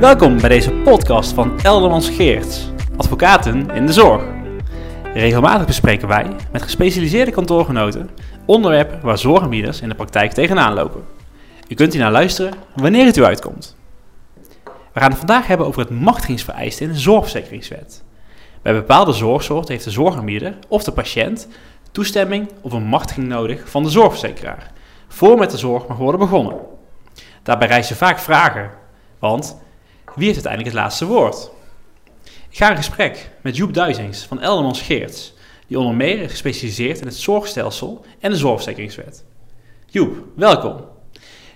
Welkom bij deze podcast van Eldermans Geerts, advocaten in de zorg. Regelmatig bespreken wij met gespecialiseerde kantoorgenoten onderwerpen waar zorgaanbieders in de praktijk tegenaan lopen. U kunt hier naar luisteren wanneer het u uitkomt. We gaan het vandaag hebben over het machtigingsvereisten in de zorgverzekeringswet. Bij bepaalde zorgsoorten heeft de zorgaanbieder of de patiënt toestemming of een machtiging nodig van de zorgverzekeraar, voor met de zorg mag worden begonnen. Daarbij rijzen vaak vragen, want wie heeft uiteindelijk het laatste woord? Ik ga in gesprek met Joep Duizings van Eldermans Geerts, die onder meer is gespecialiseerd in het zorgstelsel en de zorgverzekeringswet. Joep, welkom.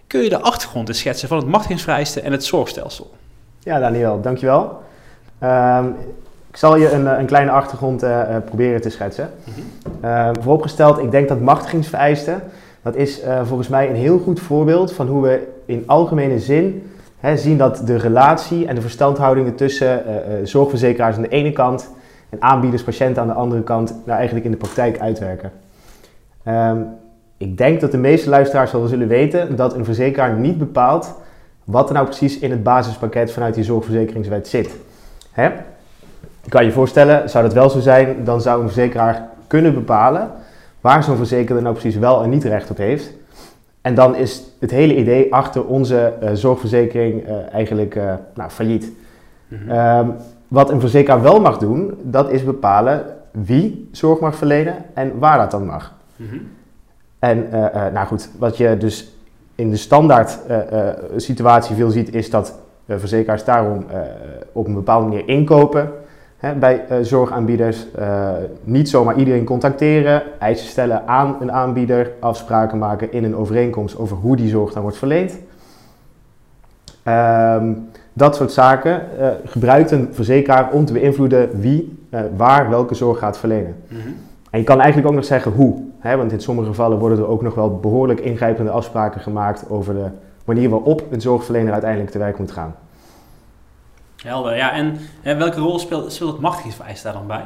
Kun je de achtergrond eens schetsen van het machtigingsvereisten en het zorgstelsel? Ja, Daniel, dankjewel. Um, ik zal je een, een kleine achtergrond uh, proberen te schetsen. Uh, vooropgesteld, ik denk dat machtigingsvereisten, dat is uh, volgens mij een heel goed voorbeeld van hoe we in algemene zin hè, zien dat de relatie en de verstandhoudingen tussen zorgverzekeraars aan de ene kant en aanbieders, patiënten aan de andere kant, nou eigenlijk in de praktijk uitwerken. Um, ik denk dat de meeste luisteraars wel zullen weten dat een verzekeraar niet bepaalt wat er nou precies in het basispakket vanuit die zorgverzekeringswet zit. Hè? Kan je voorstellen, zou dat wel zo zijn, dan zou een verzekeraar kunnen bepalen waar zo'n verzekerde nou precies wel en niet recht op heeft. En dan is het hele idee achter onze uh, zorgverzekering uh, eigenlijk uh, nou, failliet. Mm -hmm. um, wat een verzekeraar wel mag doen, dat is bepalen wie zorg mag verlenen en waar dat dan mag. Mm -hmm. En nou goed, wat je dus in de standaard situatie veel ziet, is dat verzekeraars daarom op een bepaalde manier inkopen Hè, bij uh, zorgaanbieders uh, niet zomaar iedereen contacteren, eisen stellen aan een aanbieder, afspraken maken in een overeenkomst over hoe die zorg dan wordt verleend. Um, dat soort zaken uh, gebruikt een verzekeraar om te beïnvloeden wie waar welke zorg gaat verlenen. Mm -hmm. En je kan eigenlijk ook nog zeggen hoe, hè, want in sommige gevallen worden er ook nog wel behoorlijk ingrijpende afspraken gemaakt over de manier waarop een zorgverlener uiteindelijk te werk moet gaan. Helder, ja. En, en welke rol speelt, speelt het machtigingsvereis daar dan bij?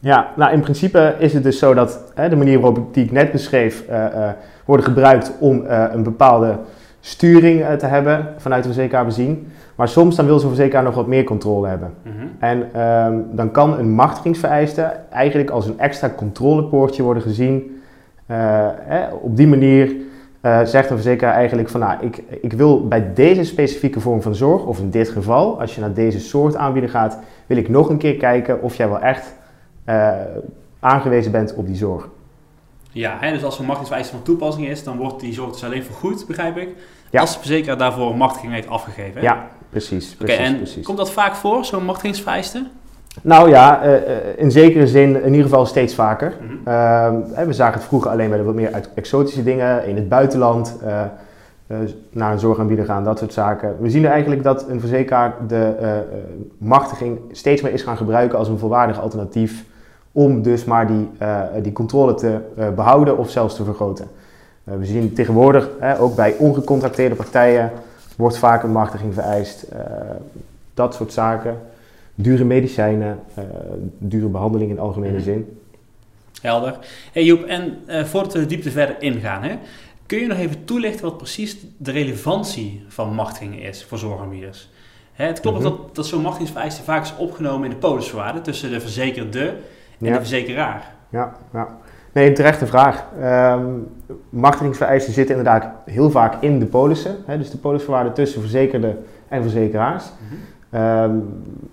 Ja, nou in principe is het dus zo dat hè, de manier waarop die ik net beschreef uh, uh, worden gebruikt om uh, een bepaalde sturing te hebben vanuit de verzekeraar bezien. Maar soms dan wil zo'n verzekeraar nog wat meer controle hebben. Mm -hmm. En um, dan kan een machtigingsvereiste eigenlijk als een extra controlepoortje worden gezien. Hè, op die manier uh, zegt een verzekeraar eigenlijk van nou, ik, ik wil bij deze specifieke vorm van zorg, of in dit geval, als je naar deze soort aanbieder gaat, wil ik nog een keer kijken of jij wel echt uh, aangewezen bent op die zorg. Ja, hè, dus als een machtigingsvereiste van toepassing is, dan wordt die zorg dus alleen vergoed, begrijp ik, ja. als de verzekeraar daarvoor een machtiging heeft afgegeven. Hè? Ja, precies. precies, okay, en precies. komt dat vaak voor, zo'n machtigingsvereiste? Nou ja, uh, in zekere zin in ieder geval steeds vaker. Mm -hmm. uh, we zagen het vroeger alleen bij de wat meer exotische dingen in het buitenland, uh, naar een zorgaanbieder gaan, dat soort zaken. We zien eigenlijk dat een verzekeraar de machtiging steeds meer is gaan gebruiken als een volwaardig alternatief om dus maar die, die controle te behouden of zelfs te vergroten. we zien tegenwoordig, ook bij ongecontracteerde partijen, wordt vaak een machtiging vereist, dat soort zaken dure medicijnen, uh, dure behandeling in algemene zin. Helder. Hey Joep, en uh, voordat we de diepte verder ingaan, hè, kun je nog even toelichten wat precies de relevantie van machtiging is voor zorgaanbieders? Hè, het klopt mm -hmm. dat, dat zo'n machtigingsvereiste vaak is opgenomen in de polisvoorwaarden tussen de verzekerde en ja. de verzekeraar. Ja, ja. Nee, een terechte vraag. Um, machtigingsvereisten zitten inderdaad heel vaak in de polissen. Hè, dus de polisvoorwaarden tussen verzekerde en verzekeraars. Mm -hmm. Um,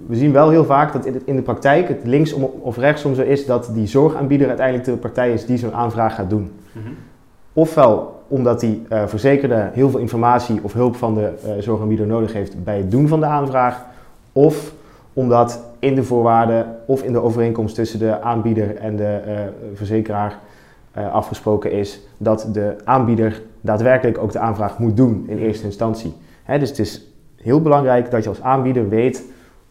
we zien wel heel vaak dat in de, praktijk het linksom of rechtsom zo is dat die zorgaanbieder uiteindelijk de partij is die zo'n aanvraag gaat doen. Mm -hmm. Ofwel omdat die uh, verzekerde heel veel informatie of hulp van de uh, zorgaanbieder nodig heeft bij het doen van de aanvraag. Of omdat in de voorwaarden of in de overeenkomst tussen de aanbieder en de uh, verzekeraar afgesproken is dat de aanbieder daadwerkelijk ook de aanvraag moet doen in eerste instantie. Hè, dus het is heel belangrijk dat je als aanbieder weet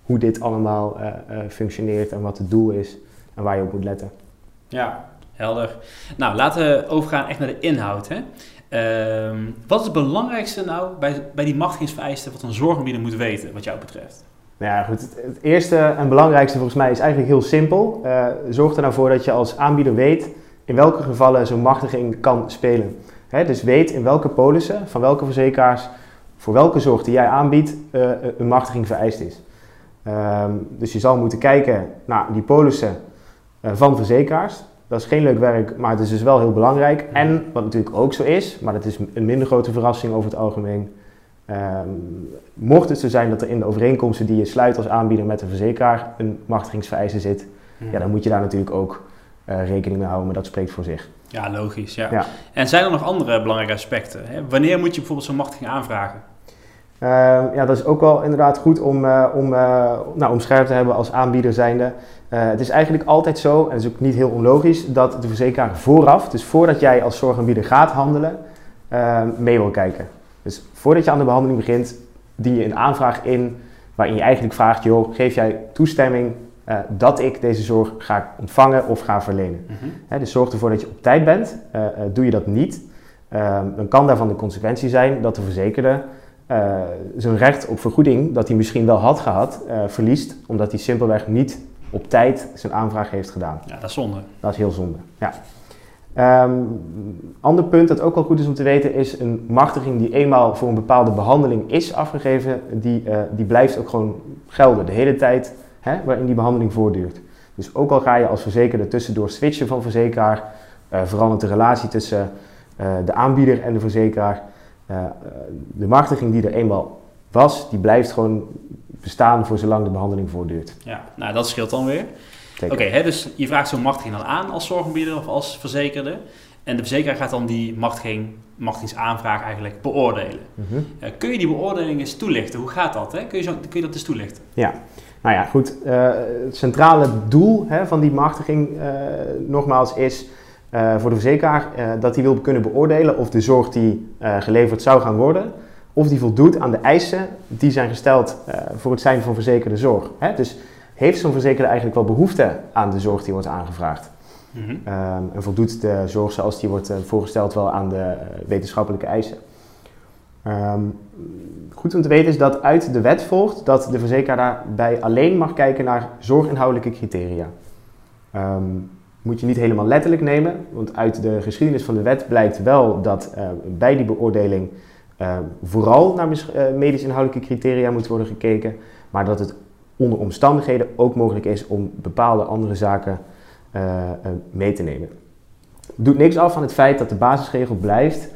hoe dit allemaal uh, uh, functioneert en wat het doel is en waar je op moet letten. Ja, helder. Nou, laten we overgaan echt naar de inhoud. Hè? Uh, wat is het belangrijkste nou bij, bij die machtigingsvereisten wat een zorgaanbieder moet weten, wat jou betreft? Nou ja, goed. Het, het, eerste en belangrijkste volgens mij is eigenlijk heel simpel. Uh, zorg er nou voor dat je als aanbieder weet in welke gevallen zo'n machtiging kan spelen. Hè, dus weet in welke polissen van welke verzekeraars voor welke zorg die jij aanbiedt uh, een machtiging vereist is. Ehm, dus je zal moeten kijken naar die polissen uh, van verzekeraars. Dat is geen leuk werk, maar het is dus wel heel belangrijk. En wat natuurlijk ook zo is, maar dat is een minder grote verrassing over het algemeen. Um, mocht het zo zijn dat er in de overeenkomsten die je sluit als aanbieder met de verzekeraar een machtigingsvereiste zit, ja, dan moet je daar natuurlijk ook uh, rekening mee houden, maar dat spreekt voor zich. Ja, logisch. Ja. ja. En zijn er nog andere belangrijke aspecten? Hè? Wanneer moet je bijvoorbeeld zo'n machtiging aanvragen? Uh, ja, dat is ook wel inderdaad goed om, uh, om, uh, nou, om scherp te hebben als aanbieder zijnde. het is eigenlijk altijd zo, en het is ook niet heel onlogisch, dat de verzekeraar vooraf, dus voordat jij als zorgaanbieder gaat handelen, mee wil kijken. Dus voordat je aan de behandeling begint, dien je een aanvraag in waarin je eigenlijk vraagt, joh, geef jij toestemming dat ik deze zorg ga ontvangen of ga verlenen. Mm dus zorg ervoor dat je op tijd bent. Doe je dat niet, ehm, dan kan daarvan de consequentie zijn dat de verzekerde zijn recht op vergoeding, dat hij misschien wel had gehad, verliest, omdat hij simpelweg niet op tijd zijn aanvraag heeft gedaan. Ja, dat is zonde. Dat is heel zonde, ja. Um, ander punt dat ook wel goed is om te weten is een machtiging die eenmaal voor een bepaalde behandeling is afgegeven, die, die blijft ook gewoon gelden de hele tijd hè, waarin die behandeling voortduurt. Dus ook al ga je als verzekerde tussendoor switchen van verzekeraar, uh, verandert de relatie tussen uh, de aanbieder en de verzekeraar. Uh, de machtiging die er eenmaal was, die blijft gewoon bestaan voor zolang de behandeling voortduurt. Ja, nou dat scheelt dan weer. Oké, okay, dus je vraagt zo'n machtiging dan aan als zorgaanbieder of als verzekerde. En de verzekeraar gaat dan die machtiging, machtigingsaanvraag eigenlijk beoordelen. Mm -hmm. kun je die beoordeling eens toelichten? Hoe gaat dat? Hè? Kun, je zo, kun je dat eens toelichten? Ja, nou ja, goed. Uh, het centrale doel hè, van die machtiging, uh, nogmaals, is uh, voor de verzekeraar dat hij wil kunnen beoordelen of de zorg die geleverd zou gaan worden, of die voldoet aan de eisen die zijn gesteld voor het zijn van verzekerde zorg. Hè? Dus heeft zo'n verzekerde eigenlijk wel behoefte aan de zorg die wordt aangevraagd? Mm -hmm. um, en voldoet de zorg zoals die wordt voorgesteld wel aan de wetenschappelijke eisen? Um, goed om te weten is dat uit de wet volgt dat de verzekeraar daarbij alleen mag kijken naar zorginhoudelijke criteria. Um, moet je niet helemaal letterlijk nemen, want uit de geschiedenis van de wet blijkt wel dat uh, bij die beoordeling uh, vooral naar uh, medisch inhoudelijke criteria moet worden gekeken, maar dat het onder omstandigheden ook mogelijk is om bepaalde andere zaken mee te nemen. Doet niks af van het feit dat de basisregel blijft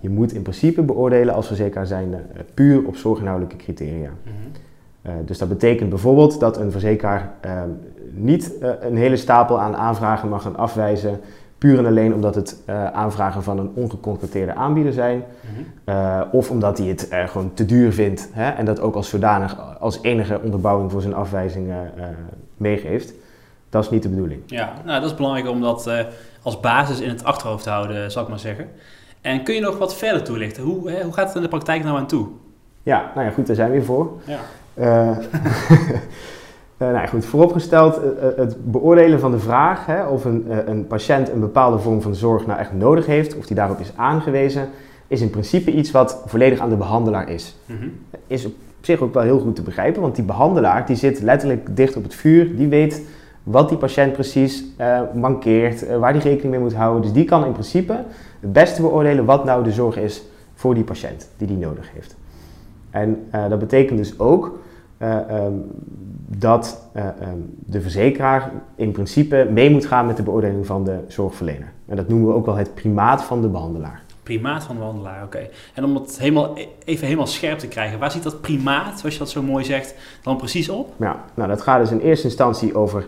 je moet in principe beoordelen als verzekeraar zijn puur op zorginhoudelijke criteria. -hmm. Uh, dus dat betekent bijvoorbeeld dat een verzekeraar ehm, niet een hele stapel aan aanvragen mag gaan afwijzen, puur en alleen omdat het aanvragen van een ongecontracteerde aanbieder zijn, mm -hmm. of omdat hij het gewoon te duur vindt hè, en dat ook als zodanig als enige onderbouwing voor zijn afwijzing meegeeft. Dat is niet de bedoeling. Ja, nou, dat is belangrijk om dat als basis in het achterhoofd te houden, zal ik maar zeggen. En kun je nog wat verder toelichten? Hoe, hè, hoe gaat het in de praktijk nou aan toe? Ja, nou ja, goed, daar zijn we weer voor. Ja. Uh, nou goed, vooropgesteld, uh, het beoordelen van de vraag hè, of een, een patiënt een bepaalde vorm van zorg nou echt nodig heeft, of die daarop is aangewezen, is in principe iets wat volledig aan de behandelaar is. Mm -hmm. Is op zich ook wel heel goed te begrijpen, want die behandelaar die zit letterlijk dicht op het vuur, die weet wat die patiënt precies mankeert, waar die rekening mee moet houden. Dus die kan in principe het beste beoordelen wat nou de zorg is voor die patiënt die die nodig heeft. En dat betekent dus ook um, dat uh, um, de verzekeraar in principe mee moet gaan met de beoordeling van de zorgverlener. En dat noemen we ook wel het primaat van de behandelaar. Primaat van de behandelaar, oké. En om het helemaal, even helemaal scherp te krijgen, waar zit dat primaat, zoals je dat zo mooi zegt, dan precies op? Ja, nou dat gaat dus in eerste instantie over,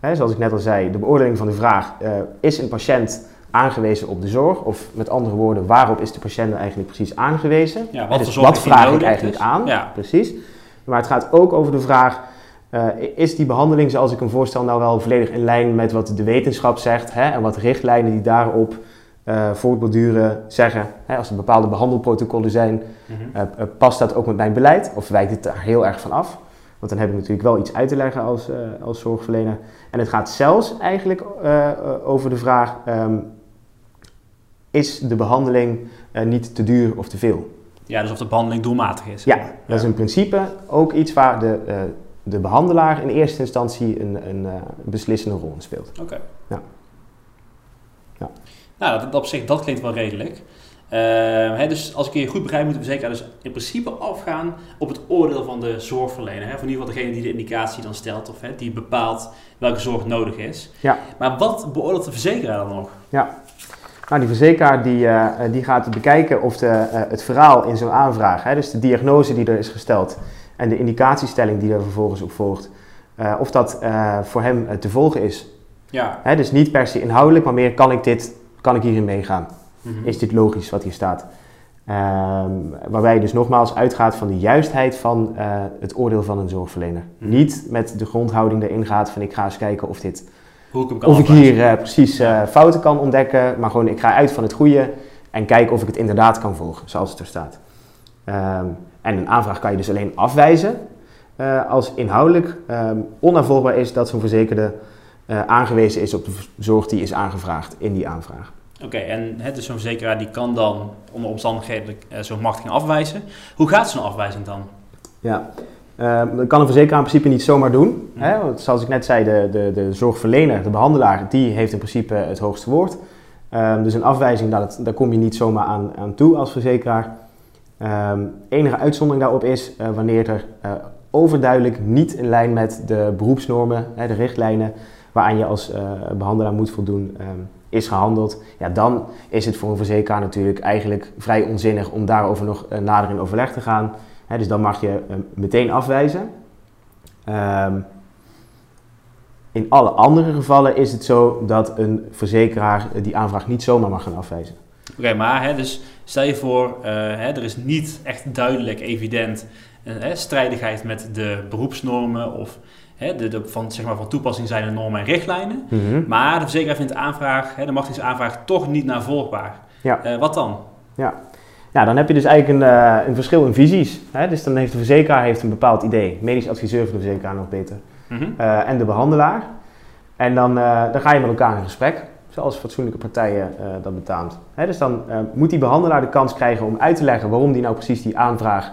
hè, zoals ik net al zei, de beoordeling van de vraag, is een patiënt aangewezen op de zorg? Of met andere woorden, waarop is de patiënt eigenlijk precies aangewezen? Ja, wat, dus wat vraag ik eigenlijk aan? Ja. Precies. Maar het gaat ook over de vraag, uh, is die behandeling zoals ik hem voorstel nou wel volledig in lijn met wat de wetenschap zegt hè, en wat richtlijnen die daarop uh, voortborduren zeggen? Hè, als er bepaalde behandelprotocollen zijn, mm -hmm. uh, past dat ook met mijn beleid of wijkt het daar heel erg van af? Want dan heb ik natuurlijk wel iets uit te leggen als, als zorgverlener. En het gaat zelfs eigenlijk over de vraag, um, is de behandeling niet te duur of te veel. Ja, dus of de behandeling doelmatig is. Ja, dat is in principe ook iets waar de, uh, de behandelaar in eerste instantie een, een uh, beslissende rol in speelt. Oké. Ja. ja. Nou, dat, op zich, dat klinkt wel redelijk. Uh, hè, dus als ik je goed begrijp, moet de verzekeraar dus in principe afgaan op het oordeel van de zorgverlener. Hè? Of in ieder geval degene die de indicatie dan stelt of hè, die bepaalt welke zorg nodig is. Ja. Maar wat beoordeelt de verzekeraar dan nog? Ja, nou, die verzekeraar die, uh, die gaat bekijken of de, uh, het verhaal in zo'n aanvraag, hè, dus de diagnose die er is gesteld en de indicatiestelling die er vervolgens op volgt, of dat voor hem te volgen is. Ja. Hè, dus niet per se inhoudelijk, maar meer kan ik, dit, kan ik hierin meegaan. Mhm. Is dit logisch wat hier staat? Um, waarbij je dus nogmaals uitgaat van de juistheid van het oordeel van een zorgverlener. Mm Niet met de grondhouding erin gaat van ik ga eens kijken of dit... Hoe ik of ik hier uh, precies uh, fouten kan ontdekken, maar gewoon ik ga uit van het goede en kijk of ik het inderdaad kan volgen, zoals het er staat. Um, en een aanvraag kan je dus alleen afwijzen als inhoudelijk um, onnavolgbaar is dat zo'n verzekerde aangewezen is op de zorg die is aangevraagd in die aanvraag. Oké, en het dus zo'n verzekeraar die kan dan onder omstandigheden uh, zo'n machtiging afwijzen. Hoe gaat zo'n afwijzing dan? Ja, uh, dat kan een verzekeraar in principe niet zomaar doen. Mhm. Hè? Want zoals ik net zei, de, de, de zorgverlener, de behandelaar, die heeft in principe het hoogste woord. Uh, dus een afwijzing, daar, daar kom je niet zomaar aan, aan toe als verzekeraar. Ehm, enige uitzondering daarop is uh, wanneer er uh, overduidelijk niet in lijn met de beroepsnormen, hè, de richtlijnen, waaraan je als behandelaar moet voldoen, um, is gehandeld, ja, dan is het voor een verzekeraar natuurlijk eigenlijk vrij onzinnig om daarover nog nader in overleg te gaan. Dus dan mag je uh, meteen afwijzen. Um, in alle andere gevallen is het zo dat een verzekeraar die aanvraag niet zomaar mag gaan afwijzen. Oké, maar hè, dus stel je voor, uh, hè, er is niet echt duidelijk, evident strijdigheid met de beroepsnormen of hè, de, de, van, zeg maar, van toepassing zijn de normen en richtlijnen. Mhm. Maar de verzekeraar vindt de aanvraag, hè, de machtigingsaanvraag, toch niet navolgbaar. Ja. Uh, wat dan? Ja. Ja, dan heb je dus eigenlijk een, uh, een verschil in visies. Hè? Dus dan heeft de verzekeraar heeft een bepaald idee. Medisch adviseur van de verzekeraar nog beter. Mm -hmm. uh, en de behandelaar. En dan, dan ga je met elkaar in gesprek zoals fatsoenlijke partijen dat betaamt. Hè, dus dan moet die behandelaar de kans krijgen om uit te leggen waarom die nou precies die aanvraag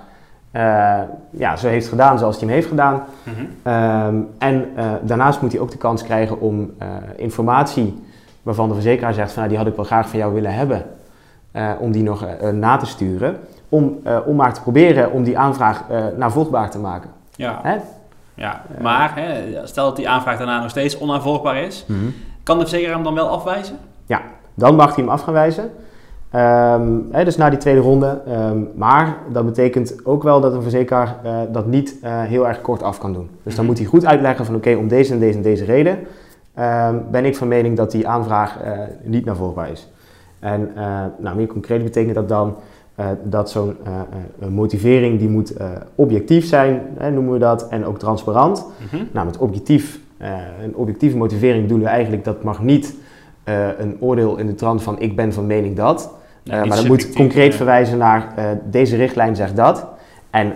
ja, zo heeft gedaan zoals hij hem heeft gedaan. Mm -hmm. en daarnaast moet hij ook de kans krijgen om informatie waarvan de verzekeraar zegt van nou, die had ik wel graag van jou willen hebben, om die nog na te sturen. Om, om maar te proberen om die aanvraag navolgbaar te maken. Ja, hè? ja. maar hè, stel dat die aanvraag daarna nog steeds onaanvolgbaar is, mm -hmm. kan de verzekeraar hem dan wel afwijzen? Ja, dan mag hij hem af gaan wijzen. Um, hè, dus na die tweede ronde. Um, maar dat betekent ook wel dat een verzekeraar uh, dat niet uh, heel erg kort af kan doen. Dus dan mhm. moet hij goed uitleggen van oké, okay, om deze en deze en deze reden um, ben ik van mening dat die aanvraag uh, niet navolgbaar is. En nou, meer concreet betekent dat dan dat zo'n motivering die moet objectief zijn, hè, noemen we dat, en ook transparant. Mm -hmm. Nou, met objectief, een objectieve motivering bedoelen we eigenlijk dat mag niet een oordeel in de trant van ik ben van mening dat. Maar dat moet concreet verwijzen naar deze richtlijn zegt dat. En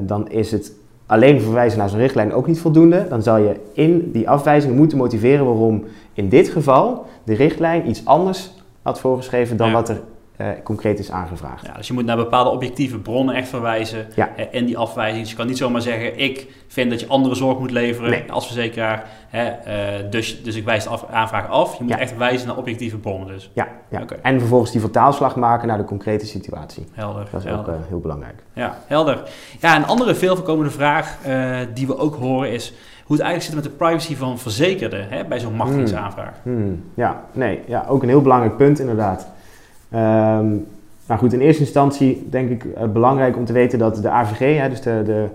dan is het alleen verwijzen naar zo'n richtlijn ook niet voldoende. Dan zal je in die afwijzing moeten motiveren waarom in dit geval de richtlijn iets anders had voorgeschreven dan ja. wat er uh, concreet is aangevraagd. Ja, dus je moet naar bepaalde objectieve bronnen echt verwijzen ja. en die afwijzing. Dus je kan niet zomaar zeggen, ik vind dat je andere zorg moet leveren nee. als verzekeraar, hè, uh, dus, dus ik wijs de af, aanvraag af. Je moet ja. echt wijzen naar objectieve bronnen dus. Ja, ja. Okay. en vervolgens die vertaalslag maken naar de concrete situatie. Helder. Dat is helder. ook heel belangrijk. Ja, helder. Ja, een andere veel voorkomende vraag die we ook horen is hoe het eigenlijk zit met de privacy van verzekerden hè, bij zo'n machtigingsaanvraag. Hmm. Hmm. Ja, nee, ja, ook een heel belangrijk punt inderdaad. Um, nou goed, in eerste instantie denk ik uh, belangrijk om te weten dat de AVG, hè, dus de, de,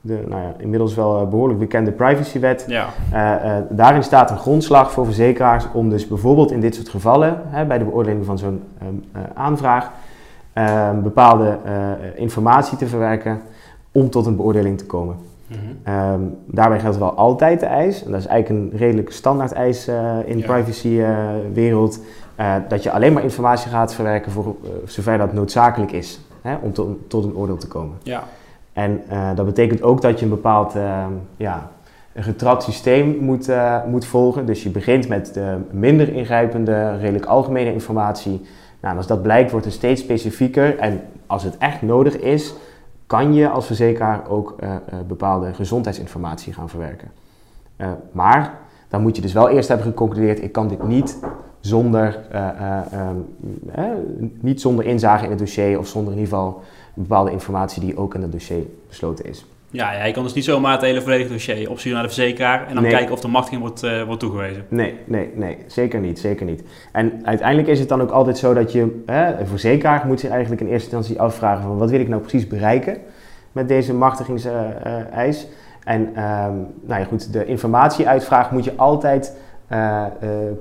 de nou ja, inmiddels wel uh, behoorlijk bekende privacywet, ja. uh, daarin staat een grondslag voor verzekeraars om dus bijvoorbeeld in dit soort gevallen, hè, bij de beoordeling van zo'n um, aanvraag, ehm, bepaalde informatie te verwerken om tot een beoordeling te komen. Um, daarbij geldt wel altijd de eis, en dat is eigenlijk een redelijk standaard eis in de ja. privacywereld. Uh, dat je alleen maar informatie gaat verwerken voor uh, zover dat noodzakelijk is hè, om to tot een oordeel te komen. Ja. En uh, dat betekent ook dat je een bepaald ja, een getrad systeem moet, moet volgen. Dus je begint met de minder ingrijpende, redelijk algemene informatie. Nou, als dat blijkt, wordt het steeds specifieker. En als het echt nodig is, kan je als verzekeraar ook bepaalde gezondheidsinformatie gaan verwerken. maar dan moet je dus wel eerst hebben geconcludeerd, ik kan dit niet zonder, eh, ehm, niet zonder inzage in het dossier of zonder in ieder geval bepaalde informatie die ook in het dossier besloten is. Ja, ja, je kan dus niet zomaar het hele volledige dossier opsturen naar de verzekeraar en dan kijken of de machtiging wordt, uh, wordt toegewezen. Nee, nee, nee, zeker niet, zeker niet. En uiteindelijk is het dan ook altijd zo dat je, hè, een verzekeraar moet zich eigenlijk in eerste instantie afvragen van wat wil ik nou precies bereiken met deze machtigingseis. en ehm, nou ja, goed, de informatieuitvraag moet je altijd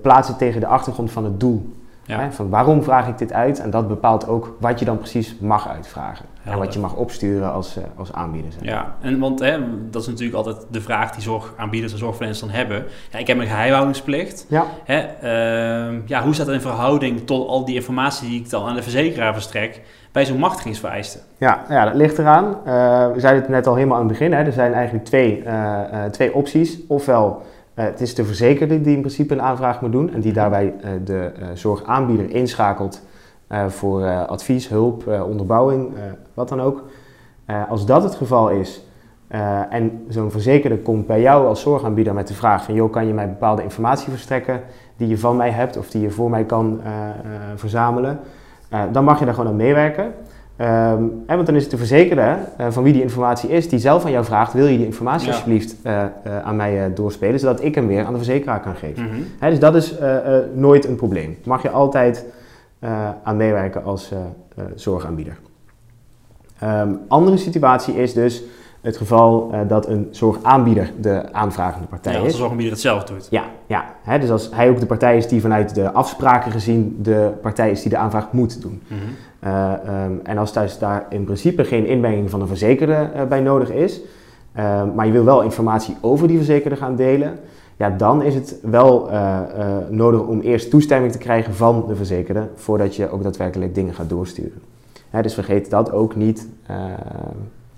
plaatsen tegen de achtergrond van het doel. Hè, van waarom vraag ik dit uit? En dat bepaalt ook wat je dan precies mag uitvragen. En wat je mag opsturen als, uh, als aanbieder. Ja, en want hè, dat is natuurlijk altijd de vraag die zorgaanbieders en zorgverleners dan hebben. Ja, ik heb een geheimhoudingsplicht. Ja. Hè, uh, ja, hoe staat dat in verhouding tot al die informatie die ik dan aan de verzekeraar verstrek bij zo'n machtigingsvereiste? Ja, ja, dat ligt eraan. Uh, we zeiden het net al helemaal aan het begin. Hè. Er zijn eigenlijk twee, twee opties. Ofwel uh, het is de verzekerde die in principe een aanvraag moet doen en die daarbij uh, de uh, zorgaanbieder inschakelt voor advies, hulp, onderbouwing, wat dan ook. als dat het geval is en zo'n verzekerde komt bij jou als zorgaanbieder met de vraag van joh, kan je mij bepaalde informatie verstrekken die je van mij hebt of die je voor mij kan verzamelen, dan mag je daar gewoon aan meewerken. Um, want dan is het de verzekerde uh, van wie die informatie is, die zelf aan jou vraagt: wil je die informatie alsjeblieft uh, uh, aan mij doorspelen, zodat ik hem weer aan de verzekeraar kan geven. Mm -hmm. dus dat is nooit een probleem. Mag je altijd aan meewerken als zorgaanbieder. Um, andere situatie is dus het geval dat een zorgaanbieder de aanvragende partij ja, als is. de zorgaanbieder het zelf doet. Ja, ja. Hè, dus als hij ook de partij is die vanuit de afspraken gezien de partij is die de aanvraag moet doen. Mm -hmm. Uh, um, en als thuis daar in principe geen inbrenging van een verzekerde uh, bij nodig is, uh, maar je wil wel informatie over die verzekerde gaan delen, ja, dan is het wel nodig om eerst toestemming te krijgen van de verzekerde voordat je ook daadwerkelijk dingen gaat doorsturen. Hè, dus vergeet dat ook niet.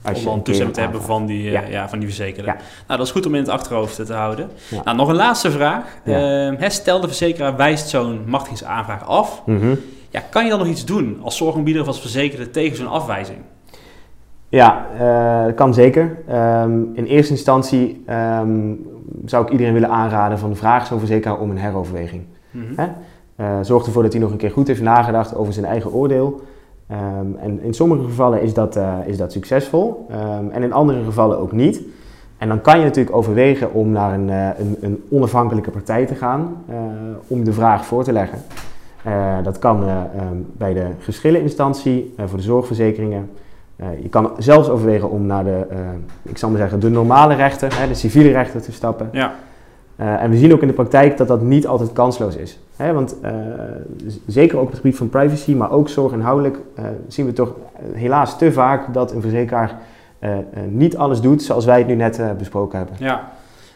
Als om dan toestemming te hebben van die, ja. ja. van die verzekerde. Ja. Nou, dat is goed om in het achterhoofd te houden. Ja. Nou, nog een laatste vraag. Ehm, stel de verzekeraar wijst zo'n machtigingsaanvraag af. Mm -hmm. Ja, kan je dan nog iets doen als zorgaanbieder of als verzekerde tegen zo'n afwijzing? Ja, uh, dat kan zeker. Um, in eerste instantie um, zou ik iedereen willen aanraden van de vraag zo'n verzekeraar om een heroverweging. Mm -hmm. uh, zorg ervoor dat hij nog een keer goed heeft nagedacht over zijn eigen oordeel. Um, en in sommige gevallen is dat, uh, is dat succesvol en in andere gevallen ook niet. En dan kan je natuurlijk overwegen om naar een, een, een onafhankelijke partij te gaan om de vraag voor te leggen. Uh, dat kan uh, um, bij de geschilleninstantie uh, voor de zorgverzekeringen. je kan zelfs overwegen om naar de, ik zal maar zeggen, de normale rechter, hè, de civiele rechter te stappen. Ja. en we zien ook in de praktijk dat dat niet altijd kansloos is. Hè, want zeker ook op het gebied van privacy, maar ook zorginhoudelijk, zien we toch helaas te vaak dat een verzekeraar niet alles doet zoals wij het nu net besproken hebben. Ja.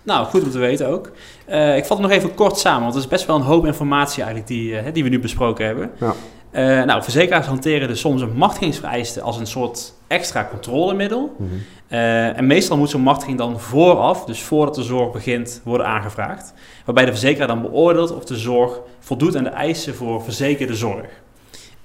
Nou, goed om te weten ook. Uh, ik vat het nog even kort samen, want het is best wel een hoop informatie eigenlijk die, uh, die we nu besproken hebben. Ja. Uh, nou, verzekeraars hanteren dus soms een machtigingsvereiste als een soort extra controlemiddel. Mm -hmm. en meestal moet zo'n machtiging dan vooraf, dus voordat de zorg begint, worden aangevraagd. Waarbij de verzekeraar dan beoordeelt of de zorg voldoet aan de eisen voor verzekerde zorg.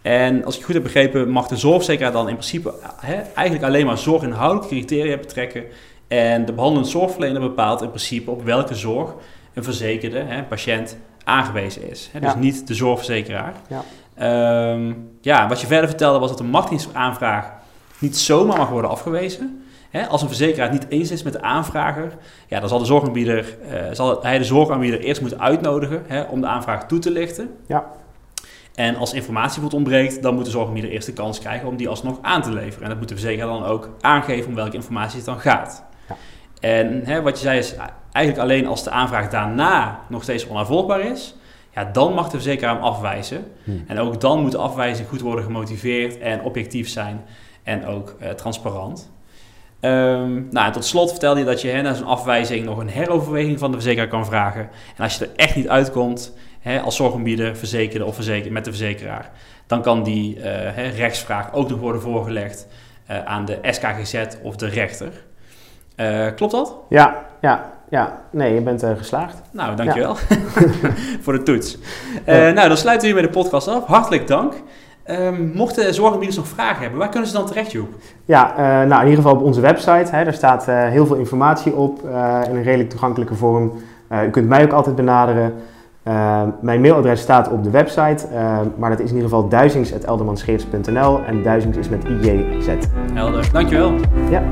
En als ik goed heb begrepen, mag de zorgverzekeraar dan in principe hè, eigenlijk alleen maar zorginhoudelijke criteria betrekken en de behandelend zorgverlener bepaalt in principe op welke zorg een verzekerde, hè, patiënt, aangewezen is. Hè, dus ja. niet de zorgverzekeraar. Ja. Um, ja, wat je verder vertelde was dat een machtigingsaanvraag niet zomaar mag worden afgewezen. Hè, als een verzekeraar het niet eens is met de aanvrager, ja, dan zal, de zorgaanbieder, uh, zal hij de zorgaanbieder eerst moeten uitnodigen hè, om de aanvraag toe te lichten. Ja. En als informatie wordt ontbreekt, dan moet de zorgaanbieder eerst de kans krijgen om die alsnog aan te leveren. En dat moet de verzekeraar dan ook aangeven om welke informatie het dan gaat. En hè, wat je zei is eigenlijk alleen als de aanvraag daarna nog steeds onafvolgbaar is, ja, dan mag de verzekeraar hem afwijzen. Hmm. En ook dan moet de afwijzing goed worden gemotiveerd en objectief zijn en ook uh, transparant. Um, nou, en tot slot vertelde je dat je hè, na zo'n afwijzing nog een heroverweging van de verzekeraar kan vragen. En als je er echt niet uitkomt, hè, als zorgaanbieder, verzekerde of verzeker, met de verzekeraar, dan kan die uh, hè, rechtsvraag ook nog worden voorgelegd uh, aan de SKGZ of de rechter. Uh, klopt dat? Ja, ja, ja. Nee, je bent uh, geslaagd. Nou, dankjewel ja. voor de toets. Uh, nou, dan sluiten we hier met de podcast af. Hartelijk dank. Um, mochten zorgaanbieders nog vragen hebben, waar kunnen ze dan terecht, Joep? Ja, nou in ieder geval op onze website. Hè, daar staat heel veel informatie op in een redelijk toegankelijke vorm. u kunt mij ook altijd benaderen. Ehm, mijn mailadres staat op de website, ehm, maar dat is in ieder geval duizings.eldermanscheers.nl en duizings is met IJZ. Helder, dankjewel. Ja.